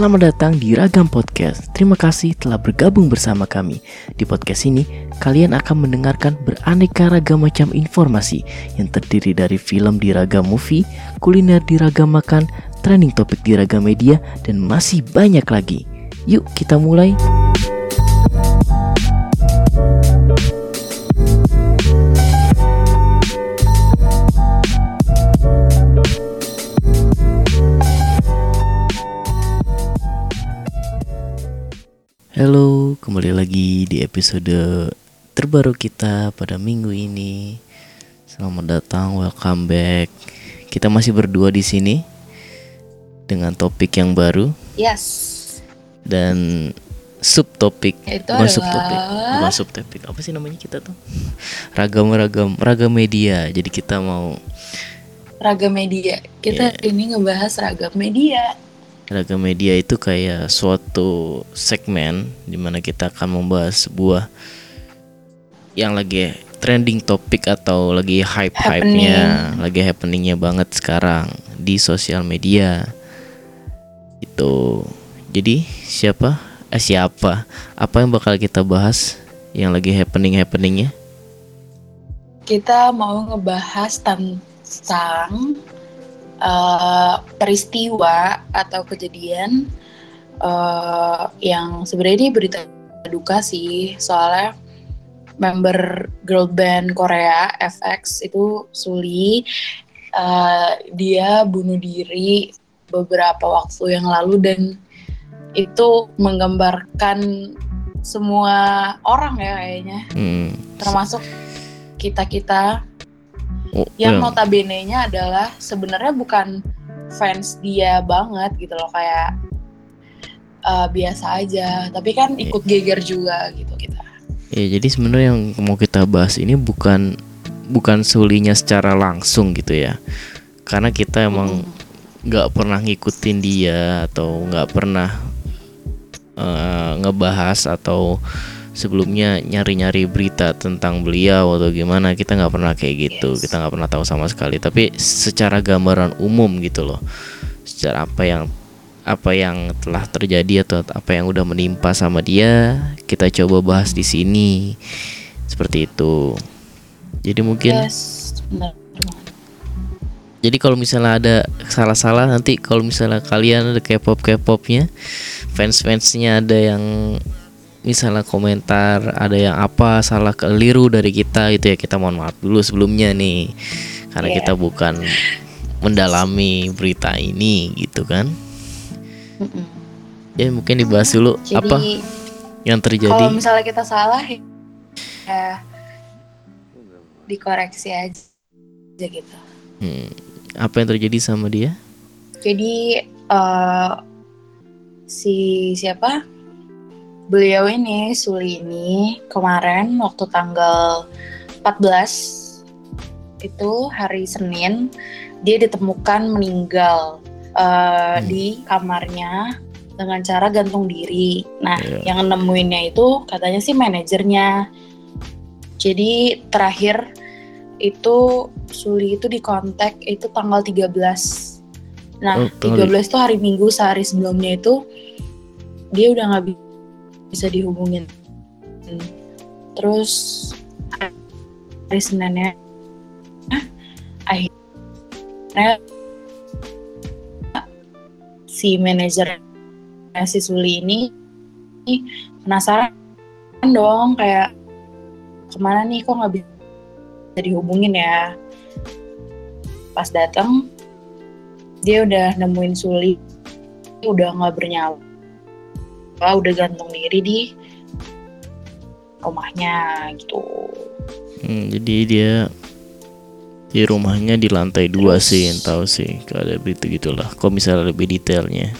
Selamat datang di Ragam Podcast. Terima kasih telah bergabung bersama kami. Di podcast ini, kalian akan mendengarkan beraneka ragam macam informasi yang terdiri dari film di ragam movie, kuliner di ragam makan, trending topik di ragam media, dan masih banyak lagi. Yuk kita mulai. Halo, kembali lagi di episode terbaru kita pada minggu ini. Selamat datang, welcome back. Kita masih berdua di sini dengan topik yang baru Yes. dan subtopik. Itu bukan adalah- subtopik, bukan subtopik. Apa sih namanya kita tuh? Ragam-ragam, ragam media. Jadi kita mau Ragam media. Kita Iya. ini ngebahas ragam media. Ragam media itu kayak suatu segmen di mana kita akan membahas sebuah yang lagi trending topik atau lagi hype-hype-nya, lagi happeningnya banget sekarang di sosial media. Itu. Jadi siapa? Eh siapa? Apa yang bakal kita bahas yang lagi happening-happeningnya? Kita mau ngebahas tentang eh, peristiwa atau kejadian eh, yang sebenarnya ini berita duka sih. Soalnya member girl band Korea FX itu Suli eh, dia bunuh diri beberapa waktu yang lalu dan itu menggambarkan semua orang ya kayaknya. Hmm. termasuk kita kita Oh, yang yang- notabene-nya adalah sebenarnya bukan fans dia banget gitu loh kayak eh, biasa aja. Tapi kan Iya. ikut geger juga gitu kita. Ya jadi sebenarnya yang mau kita bahas ini bukan bukan sulinya secara langsung gitu ya. Karena kita emang nggak pernah ngikutin dia atau nggak pernah eh, ngebahas atau sebelumnya nyari-nyari berita tentang beliau atau gimana kita nggak pernah kayak gitu. Yes. kita nggak pernah tahu sama sekali. Tapi secara gambaran umum gitu loh. Secara apa yang apa yang telah terjadi atau apa yang udah menimpa sama dia kita coba bahas di sini. Seperti itu. Jadi mungkin yes benar. Jadi kalau misalnya ada salah-salah nanti kalau misalnya kalian ada K-pop K-popnya, fans-fansnya ada yang misalnya komentar, ada yang apa salah keliru dari kita itu ya kita mohon maaf dulu sebelumnya nih. Karena Iya. kita bukan mendalami berita ini gitu kan. Mm-mm. Ya mungkin dibahas dulu jadi apa yang terjadi. kalau misalnya kita salah ya dikoreksi aja gitu Hmm, apa yang terjadi sama dia? Jadi eh si siapa? Beliau ini Suli ini kemarin waktu tanggal 14 itu hari Senin dia ditemukan meninggal eh, Hmm. di kamarnya dengan cara gantung diri. Nah, Iya. yang nemuinnya itu katanya sih manajernya. Jadi terakhir itu Suli itu dikontak itu tanggal 13. Nah, Oh, tanggal 13 itu hari Minggu sehari sebelumnya itu dia udah nggak bisa dihubungin. Terus hari Seninnya akhirnya si manajer si Suli ini penasaran dong kayak ke mana nih? Kok nggak bisa dihubungin ya? Pas datang dia udah nemuin Suli udah nggak bernyawa udah gantung diri di rumahnya gitu Hmm, jadi dia di rumahnya di lantai dua Terus- sih, yang tahu sih kalau ada berita gitulah. Kok misalnya lebih detailnya.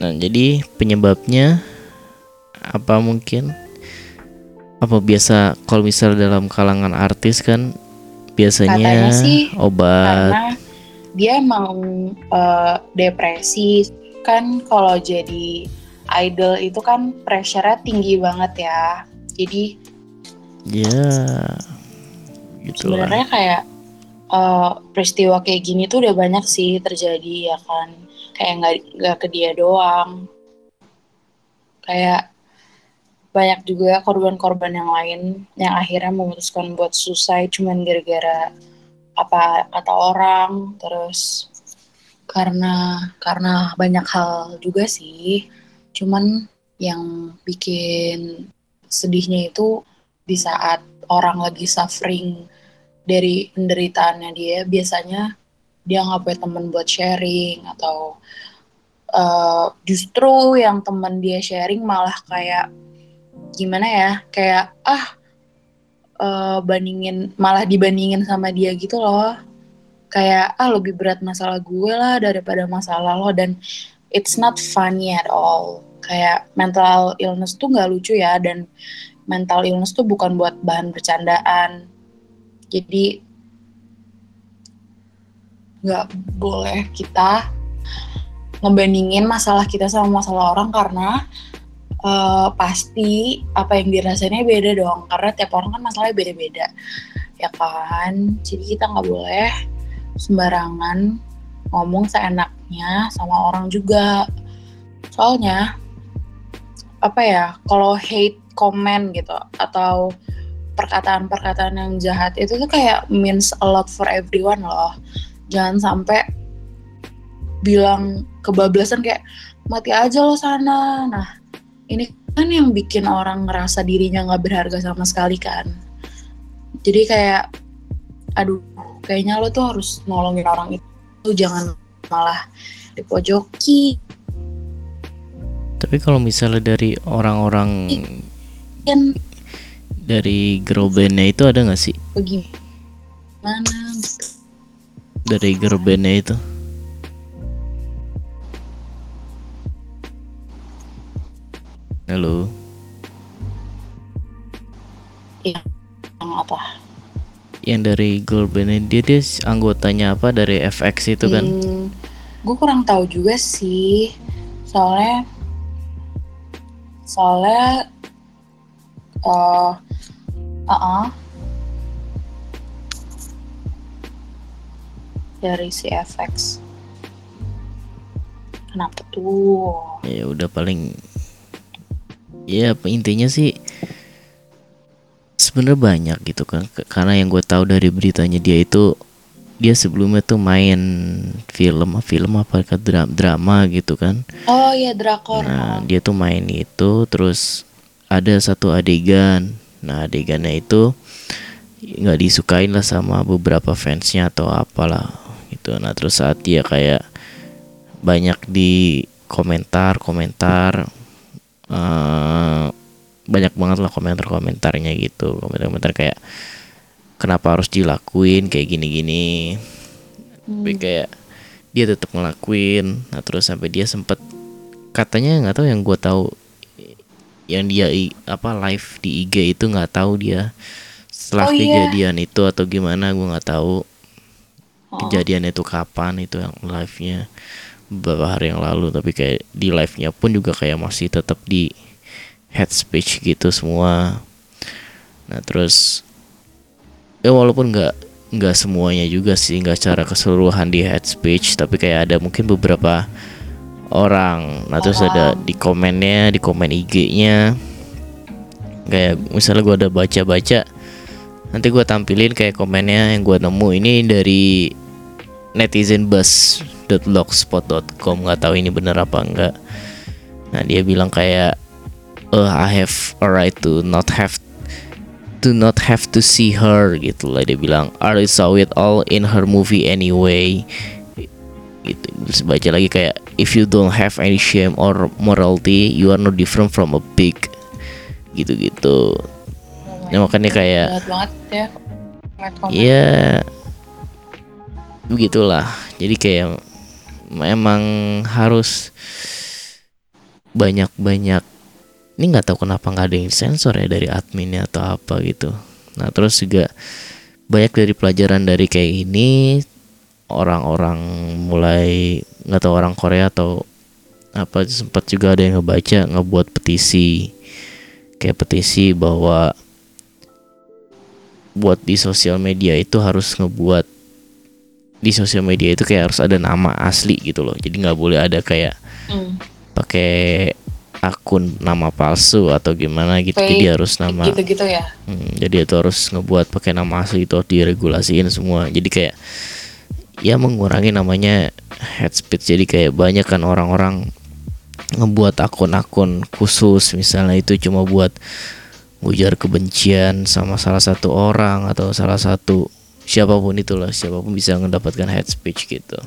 Nah, jadi penyebabnya apa mungkin? Apa biasa kalau misalnya dalam kalangan artis kan biasanya Katanya sih obat. karena dia mau eh, depresi kan kalau jadi idol itu kan pressure-nya tinggi banget ya. Jadi Ya, gitulah. sebenarnya kayak eh, peristiwa kayak gini tuh udah banyak sih terjadi ya kan. Kayak nggak nggak ke dia doang. Kayak banyak juga korban-korban yang lain yang akhirnya memutuskan buat susah cuman gara-gara apa kata orang terus karena karena banyak hal juga sih. Cuman yang bikin sedihnya itu di saat orang lagi suffering dari penderitaannya dia biasanya dia nggak punya temen buat sharing atau uh, justru yang temen dia sharing malah kayak gimana ya kayak ah uh, bandingin malah dibandingin sama dia gitu loh kayak ah lebih berat masalah gue lah daripada masalah lo. Dan it's not funny at all. Kayak mental illness tuh nggak lucu ya dan mental illness tuh bukan buat bahan bercandaan. Jadi nggak boleh kita ngebandingin masalah kita sama masalah orang karena uh, pasti apa yang dirasainnya beda dong. Karena tiap orang kan masalahnya beda-beda. Ya kan? Jadi kita nggak boleh sembarangan ngomong seenaknya sama orang juga. Soalnya apa ya kalau hate comment gitu atau perkataan-perkataan yang jahat itu tuh kayak means a lot for everyone loh. Jangan sampai bilang kebablasan kayak mati aja lo sana. Nah ini kan yang bikin orang ngerasa dirinya nggak berharga sama sekali kan. Jadi kayak aduh kayaknya lo tuh harus nolongin orang itu jangan malah dipojoki tapi kalau misalnya dari orang-orang kan dari girl bandnya itu ada nggak sih bagaimana dari girl bandnya itu Halo. Iya. Yang apa? Yang dari girl band dia dia anggotanya apa dari FX itu kan? Hmm, gue kurang tahu juga sih. Soalnya soalnya uh, uh, uh dari si FX. Kenapa tuh? Ya udah paling ya intinya sih sebenarnya banyak gitu kan. Karena yang gue tahu dari beritanya dia itu dia sebelumnya tuh main film film apa ke drama, drama gitu kan. Oh iya drakor. Nah dia tuh main itu terus ada satu adegan. Nah adegannya itu nggak disukain lah sama beberapa fansnya atau apalah gitu. Nah terus saat dia kayak banyak di komentar komentar uh, banyak banget lah komentar-komentarnya gitu komentar-komentar kayak kenapa harus dilakuin kayak gini-gini hmm. tapi kayak dia tetap ngelakuin nah terus sampai dia sempet katanya nggak tahu yang gue tahu yang dia apa live di IG itu nggak tahu dia setelah oh, iya. kejadian iya. itu atau gimana gue nggak tahu oh. kejadian itu kapan itu yang live nya beberapa hari yang lalu tapi kayak di live nya pun juga kayak masih tetap di head speech gitu semua. Nah terus ya walaupun nggak nggak semuanya juga sih nggak secara keseluruhan di head speech tapi kayak ada mungkin beberapa orang. Nah terus ada di komennya di komen IG-nya kayak misalnya gue ada baca-baca nanti gue tampilin kayak komennya yang gue nemu. Ini dari netizen bus blogspot.com nggak tahu ini bener apa enggak nah dia bilang kayak uh, I have a right to not have to not have to see her gitu lah dia bilang. I saw it all in her movie anyway? Gitu. Baca lagi kayak if you don't have any shame or morality you are no different from a pig. Gitu-gitu. Oh nah, makanya kayak ya Iya. Begitulah. Jadi kayak memang harus banyak-banyak ini nggak tahu kenapa nggak ada yang sensor ya dari adminnya atau apa gitu. Nah terus juga banyak dari pelajaran dari kayak ini orang-orang mulai nggak tahu orang Korea atau apa sempat juga ada yang ngebaca ngebuat petisi. Kayak petisi bahwa buat di sosial media itu harus ngebuat di sosial media itu kayak harus ada nama asli gitu loh. Jadi nggak boleh ada kayak Hmm. pakai akun nama palsu atau gimana gitu Fake, jadi harus nama Gitu-gitu ya. Hmm, jadi itu harus ngebuat pakai nama asli itu diregulasiin semua. Jadi kayak ya mengurangi namanya head speech. Jadi kayak banyak kan orang-orang ngebuat akun-akun khusus misalnya itu cuma buat ujar kebencian sama salah satu orang atau salah satu siapa pun itulah siapa pun bisa mendapatkan head speech gitu.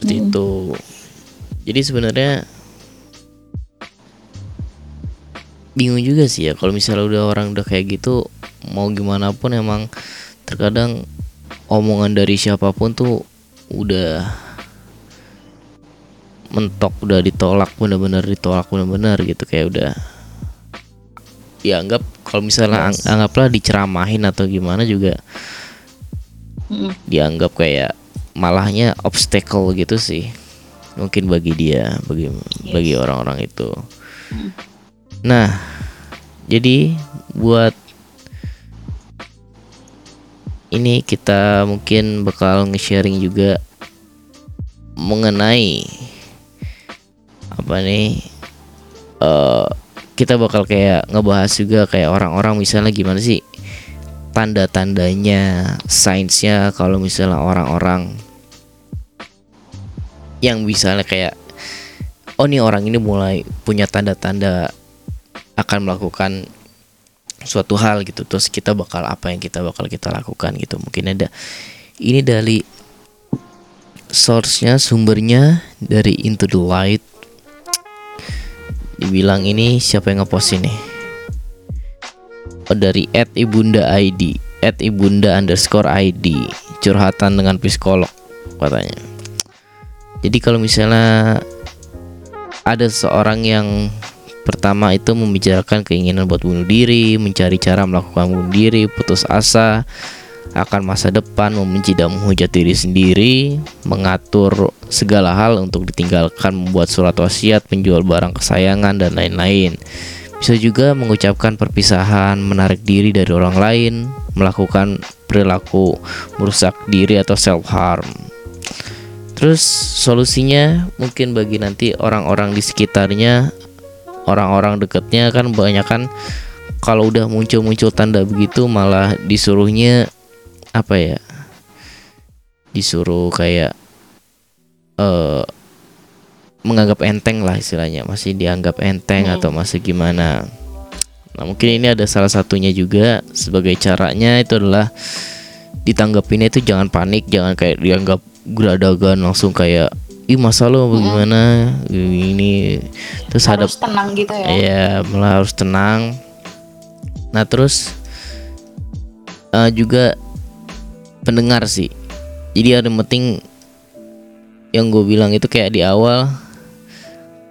Seperti itu. Jadi sebenarnya bingung juga sih ya. Kalau misalnya udah orang udah kayak gitu mau gimana pun emang terkadang omongan dari siapa pun tuh udah mentok udah ditolak bener-bener ditolak bener-bener gitu. Kayak udah ya anggap kalau misalnya ang- Yes. anggaplah diceramahin atau gimana juga Mm-mm. dianggap kayak malahnya obstacle gitu sih. Mungkin bagi dia bagi bagi orang-orang itu nah jadi buat ini kita mungkin bakal nge-sharing juga mengenai apa nih eh kita bakal kayak ngebahas juga kayak orang-orang misalnya gimana sih tanda-tandanya sainsnya kalau misalnya orang-orang yang misalnya kayak oh nih orang ini mulai punya tanda-tanda akan melakukan suatu hal gitu. Terus kita bakal apa yang kita bakal kita lakukan gitu. Mungkin ada ini dari source-nya sumbernya dari Into the Light. Dibilang ini siapa yang ngepost ini? Oh, dari at ibunda ID at ibunda underscore ID curhatan dengan psikolog katanya. Jadi kalau misalnya ada seorang yang pertama itu membicarakan keinginan buat bunuh diri, mencari cara melakukan bunuh diri, putus asa akan masa depan, membenci dan menghujat diri sendiri, mengatur segala hal untuk ditinggalkan, membuat surat wasiat, menjual barang kesayangan dan lain-lain. Bisa juga mengucapkan perpisahan, menarik diri dari orang lain, melakukan perilaku merusak diri atau self harm. Terus solusinya mungkin bagi nanti orang-orang di sekitarnya, orang-orang dekatnya kan banyak kan kalau udah muncul-muncul tanda begitu malah disuruhnya apa ya? Disuruh kayak eh menganggap enteng lah istilahnya, masih dianggap enteng Hmm. atau masih gimana. Nah, mungkin ini ada salah satunya juga sebagai caranya itu adalah ditanggapinnya itu jangan panik, jangan kayak dianggap geradagan langsung kayak ih masa lo bagaimana ini terus hadap Harus tenang gitu ya. Iya, malah harus tenang. Nah, terus eh, juga pendengar sih. Jadi ada yang penting yang gue bilang itu kayak di awal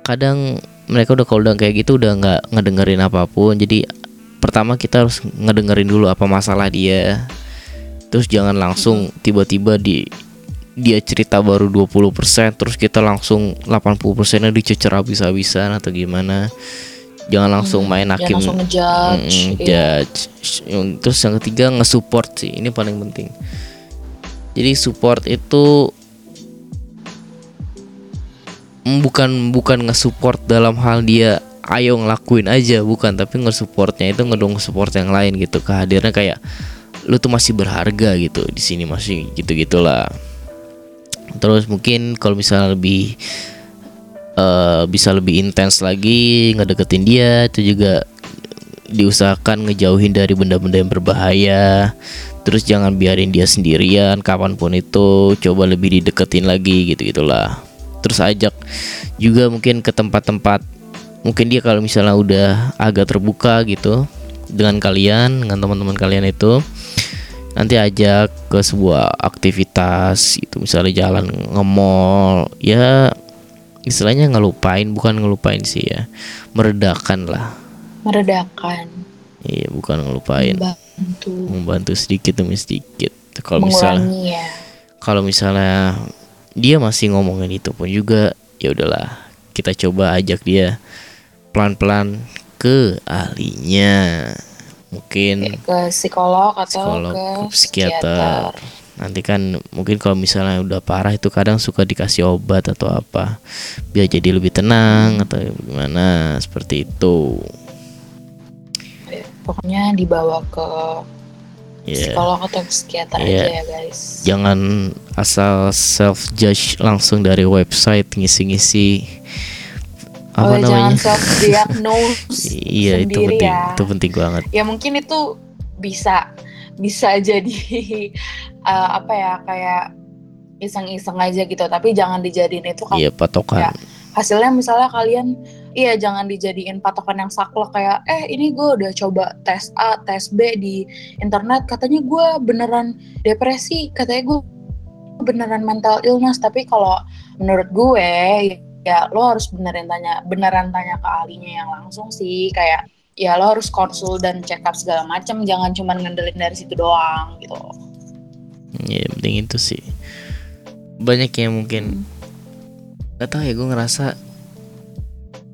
kadang mereka udah kalau udah kayak gitu udah nggak ngedengerin apa pun. Jadi pertama kita harus ngedengerin dulu apa masalah dia. Terus jangan langsung tiba-tiba di dia cerita baru 20% terus kita langsung 80%-nya dicecer habis-habisan atau gimana. Jangan langsung main Jangan hakim langsung ngejudge. Mm, judge. Terus yang ketiga nge-support sih, ini paling penting. Jadi support itu bukan bukan nge-support dalam hal dia ayo ngelakuin aja bukan tapi nge-supportnya itu ngedong support yang lain gitu kehadirannya kayak lu tuh masih berharga gitu di sini masih gitu gitulah terus mungkin kalau misalnya lebih eh, bisa lebih intens lagi ngedeketin dia itu juga diusahakan ngejauhin dari benda-benda yang berbahaya. Terus jangan biarin dia sendirian kapan pun itu coba lebih dideketin lagi gitu gitulah terus ajak juga mungkin ke tempat-tempat mungkin dia kalau misalnya udah agak terbuka gitu dengan kalian dengan teman-teman kalian itu nanti ajak ke sebuah aktivitas itu misalnya jalan nge-mall ya istilahnya ngelupain bukan ngelupain sih ya meredakan lah Meredakan. iya bukan ngelupain Membantu. membantu sedikit demi sedikit kalau misalnya ya. kalau misalnya dia masih ngomongin itu pun juga ya udahlah kita coba ajak dia pelan-pelan ke ahlinya mungkin Ke psikolog atau psikolog ke ke psikiater. nanti kan mungkin kalau misalnya udah parah itu kadang suka dikasih obat atau apa biar jadi lebih tenang atau gimana seperti itu. Pokoknya dibawa ke ya psikolog atau psikiater Iya. aja ya guys. Jangan asal self judge langsung dari website ngisi-ngisi apa oh, jangan namanya? self diagnose iya itu penting ya. itu penting banget. Ya mungkin itu bisa bisa jadi eh, apa ya kayak iseng-iseng aja gitu. Tapi jangan dijadiin itu kan iya patokan. Ya. hasilnya misalnya kalian iya jangan dijadiin patokan yang saklek kayak eh ini gue udah coba tes A tes B di internet. Katanya gue beneran depresi. Katanya gue beneran mental illness. Tapi kalau menurut gue ya lo harus beneran tanya beneran tanya ke ahlinya yang langsung sih. Kayak ya lo harus konsul dan check up segala macam jangan cuma ngandelin dari situ doang gitu. Ya penting itu sih. Banyak yang mungkin gak tau ya gue ngerasa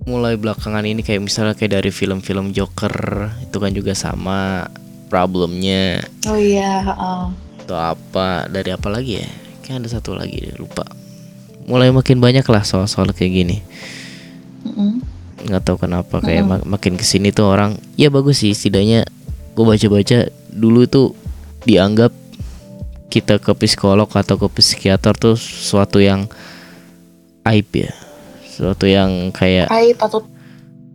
mulai belakangan ini kayak misalnya kayak dari film-film Joker itu kan juga sama problemnya. Oh iya heeh. atau apa dari apa lagi ya? Kayak ada satu lagi deh, lupa mulai makin banyak lah soal-soal kayak gini. Nggak tahu kenapa kayak mak- makin ke sini tuh orang ya bagus sih setidaknya gue baca-baca dulu tuh dianggap kita ke psikolog atau ke psikiater tuh suatu yang aib ya. Suatu yang kayak Hai patut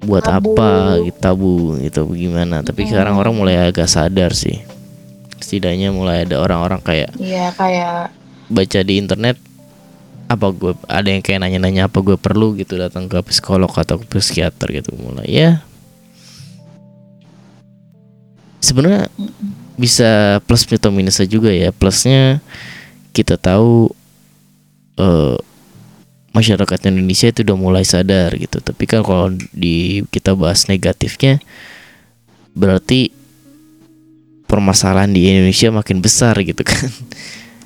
buat tabu. apa gitu tabu gitu gimana. Tapi sekarang orang mulai agak sadar sih. Setidaknya mulai ada orang-orang kayak iya kayak baca di internet apa gue ada yang kayak nanya-nanya apa gue perlu gitu datang ke psikolog atau ke psikiater gitu mulai ya. Sebenarnya bisa plus atau minusnya juga ya plusnya kita tahu eh, masyarakat Indonesia itu udah mulai sadar gitu. Tapi kan kalau di kita bahas negatifnya berarti permasalahan di Indonesia makin besar gitu kan.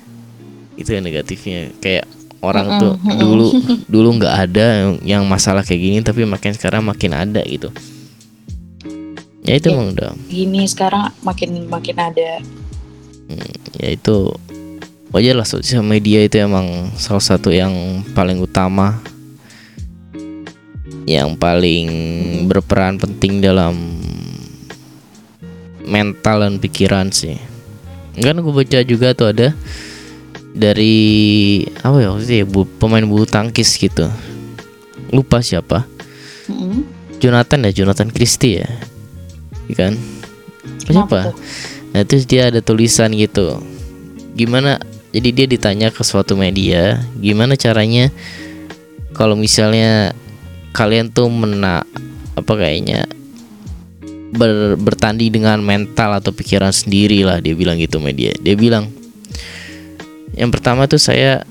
Itu yang negatifnya. Kayak orang tuh dulu dulu nggak ada yang, masalah kayak gini tapi makin sekarang makin ada gitu. Ya itu Iya. emang udah. gini sekarang makin makin ada. Ya itu wajar lah sosial media itu emang salah satu yang paling utama yang paling berperan penting dalam mental dan pikiran sih. Kan gue baca juga tuh ada dari apa ya itu ya bu- pemain bulu tangkis gitu. Lupa siapa. Mm-mm. Jonathan ya Jonathan Christie ya. Iya kan? Kenapa siapa? Nah terus dia ada tulisan gitu. Gimana Jadi dia ditanya ke suatu media Gimana caranya Kalau misalnya Kalian tuh mena Apa kayaknya ber, Bertanding dengan mental atau pikiran sendiri lah Dia bilang gitu media. Dia bilang Yang pertama tuh saya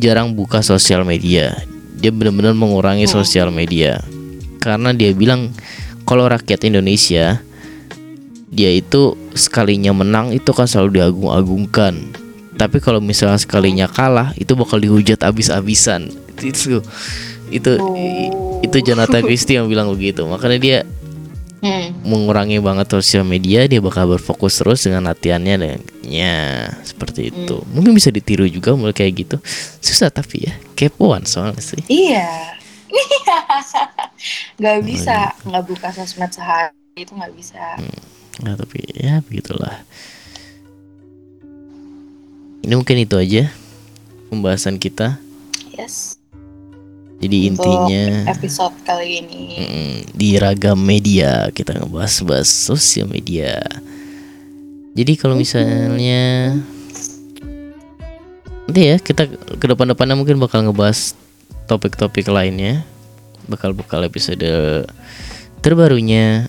Jarang buka sosial media. Dia benar-benar mengurangi Hmm. sosial media. Karena dia bilang Kalau rakyat Indonesia dia itu sekalinya menang itu kan selalu diagung-agungkan. Tapi kalau misalnya sekalinya kalah itu bakal dihujat abis-abisan. Itu itu Oh. itu Jonathan Christie yang bilang begitu. Makanya dia Hmm. mengurangi banget sosial media dia bakal berfokus terus dengan latihannya dan ya seperti itu mungkin bisa ditiru juga mulai kayak gitu susah tapi ya kepoan soalnya sih Iya. nggak bisa nggak buka sosmed sehari itu nggak bisa. Nah, tapi ya begitulah. Ini mungkin itu aja pembahasan kita. Yes. Jadi Untuk intinya episode kali ini. mm, di ragam media kita ngebahas-bahas sosial media. Jadi kalau misalnya nanti ya kita ke depan-depannya mungkin bakal ngebahas topik-topik lainnya, bakal-bakal episode terbarunya.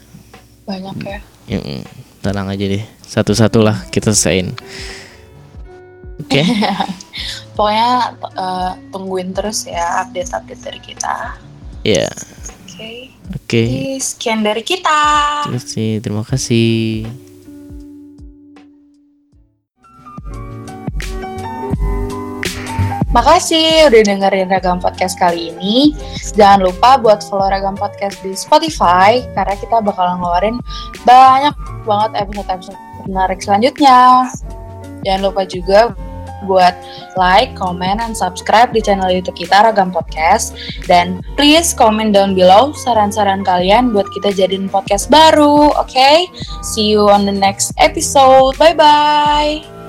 Banyak ya. Mm, tenang aja deh, satu-satu lah kita selesain. Oke. Pokoknya eh, tungguin terus ya update-update dari kita. Ya, Oke. oke. Jadi sekian dari kita. Terus sih, terima kasih. Makasih udah dengerin Ragam Podcast kali ini. Jangan lupa buat follow Ragam Podcast di Spotify karena kita bakal ngeluarin banyak banget episode-episode menarik selanjutnya. Jangan lupa juga buat like, comment, and subscribe di channel YouTube kita Ragam Podcast. Dan please comment down below saran-saran kalian buat kita jadiin podcast baru, oke? Okay? See you on the next episode. Bye bye.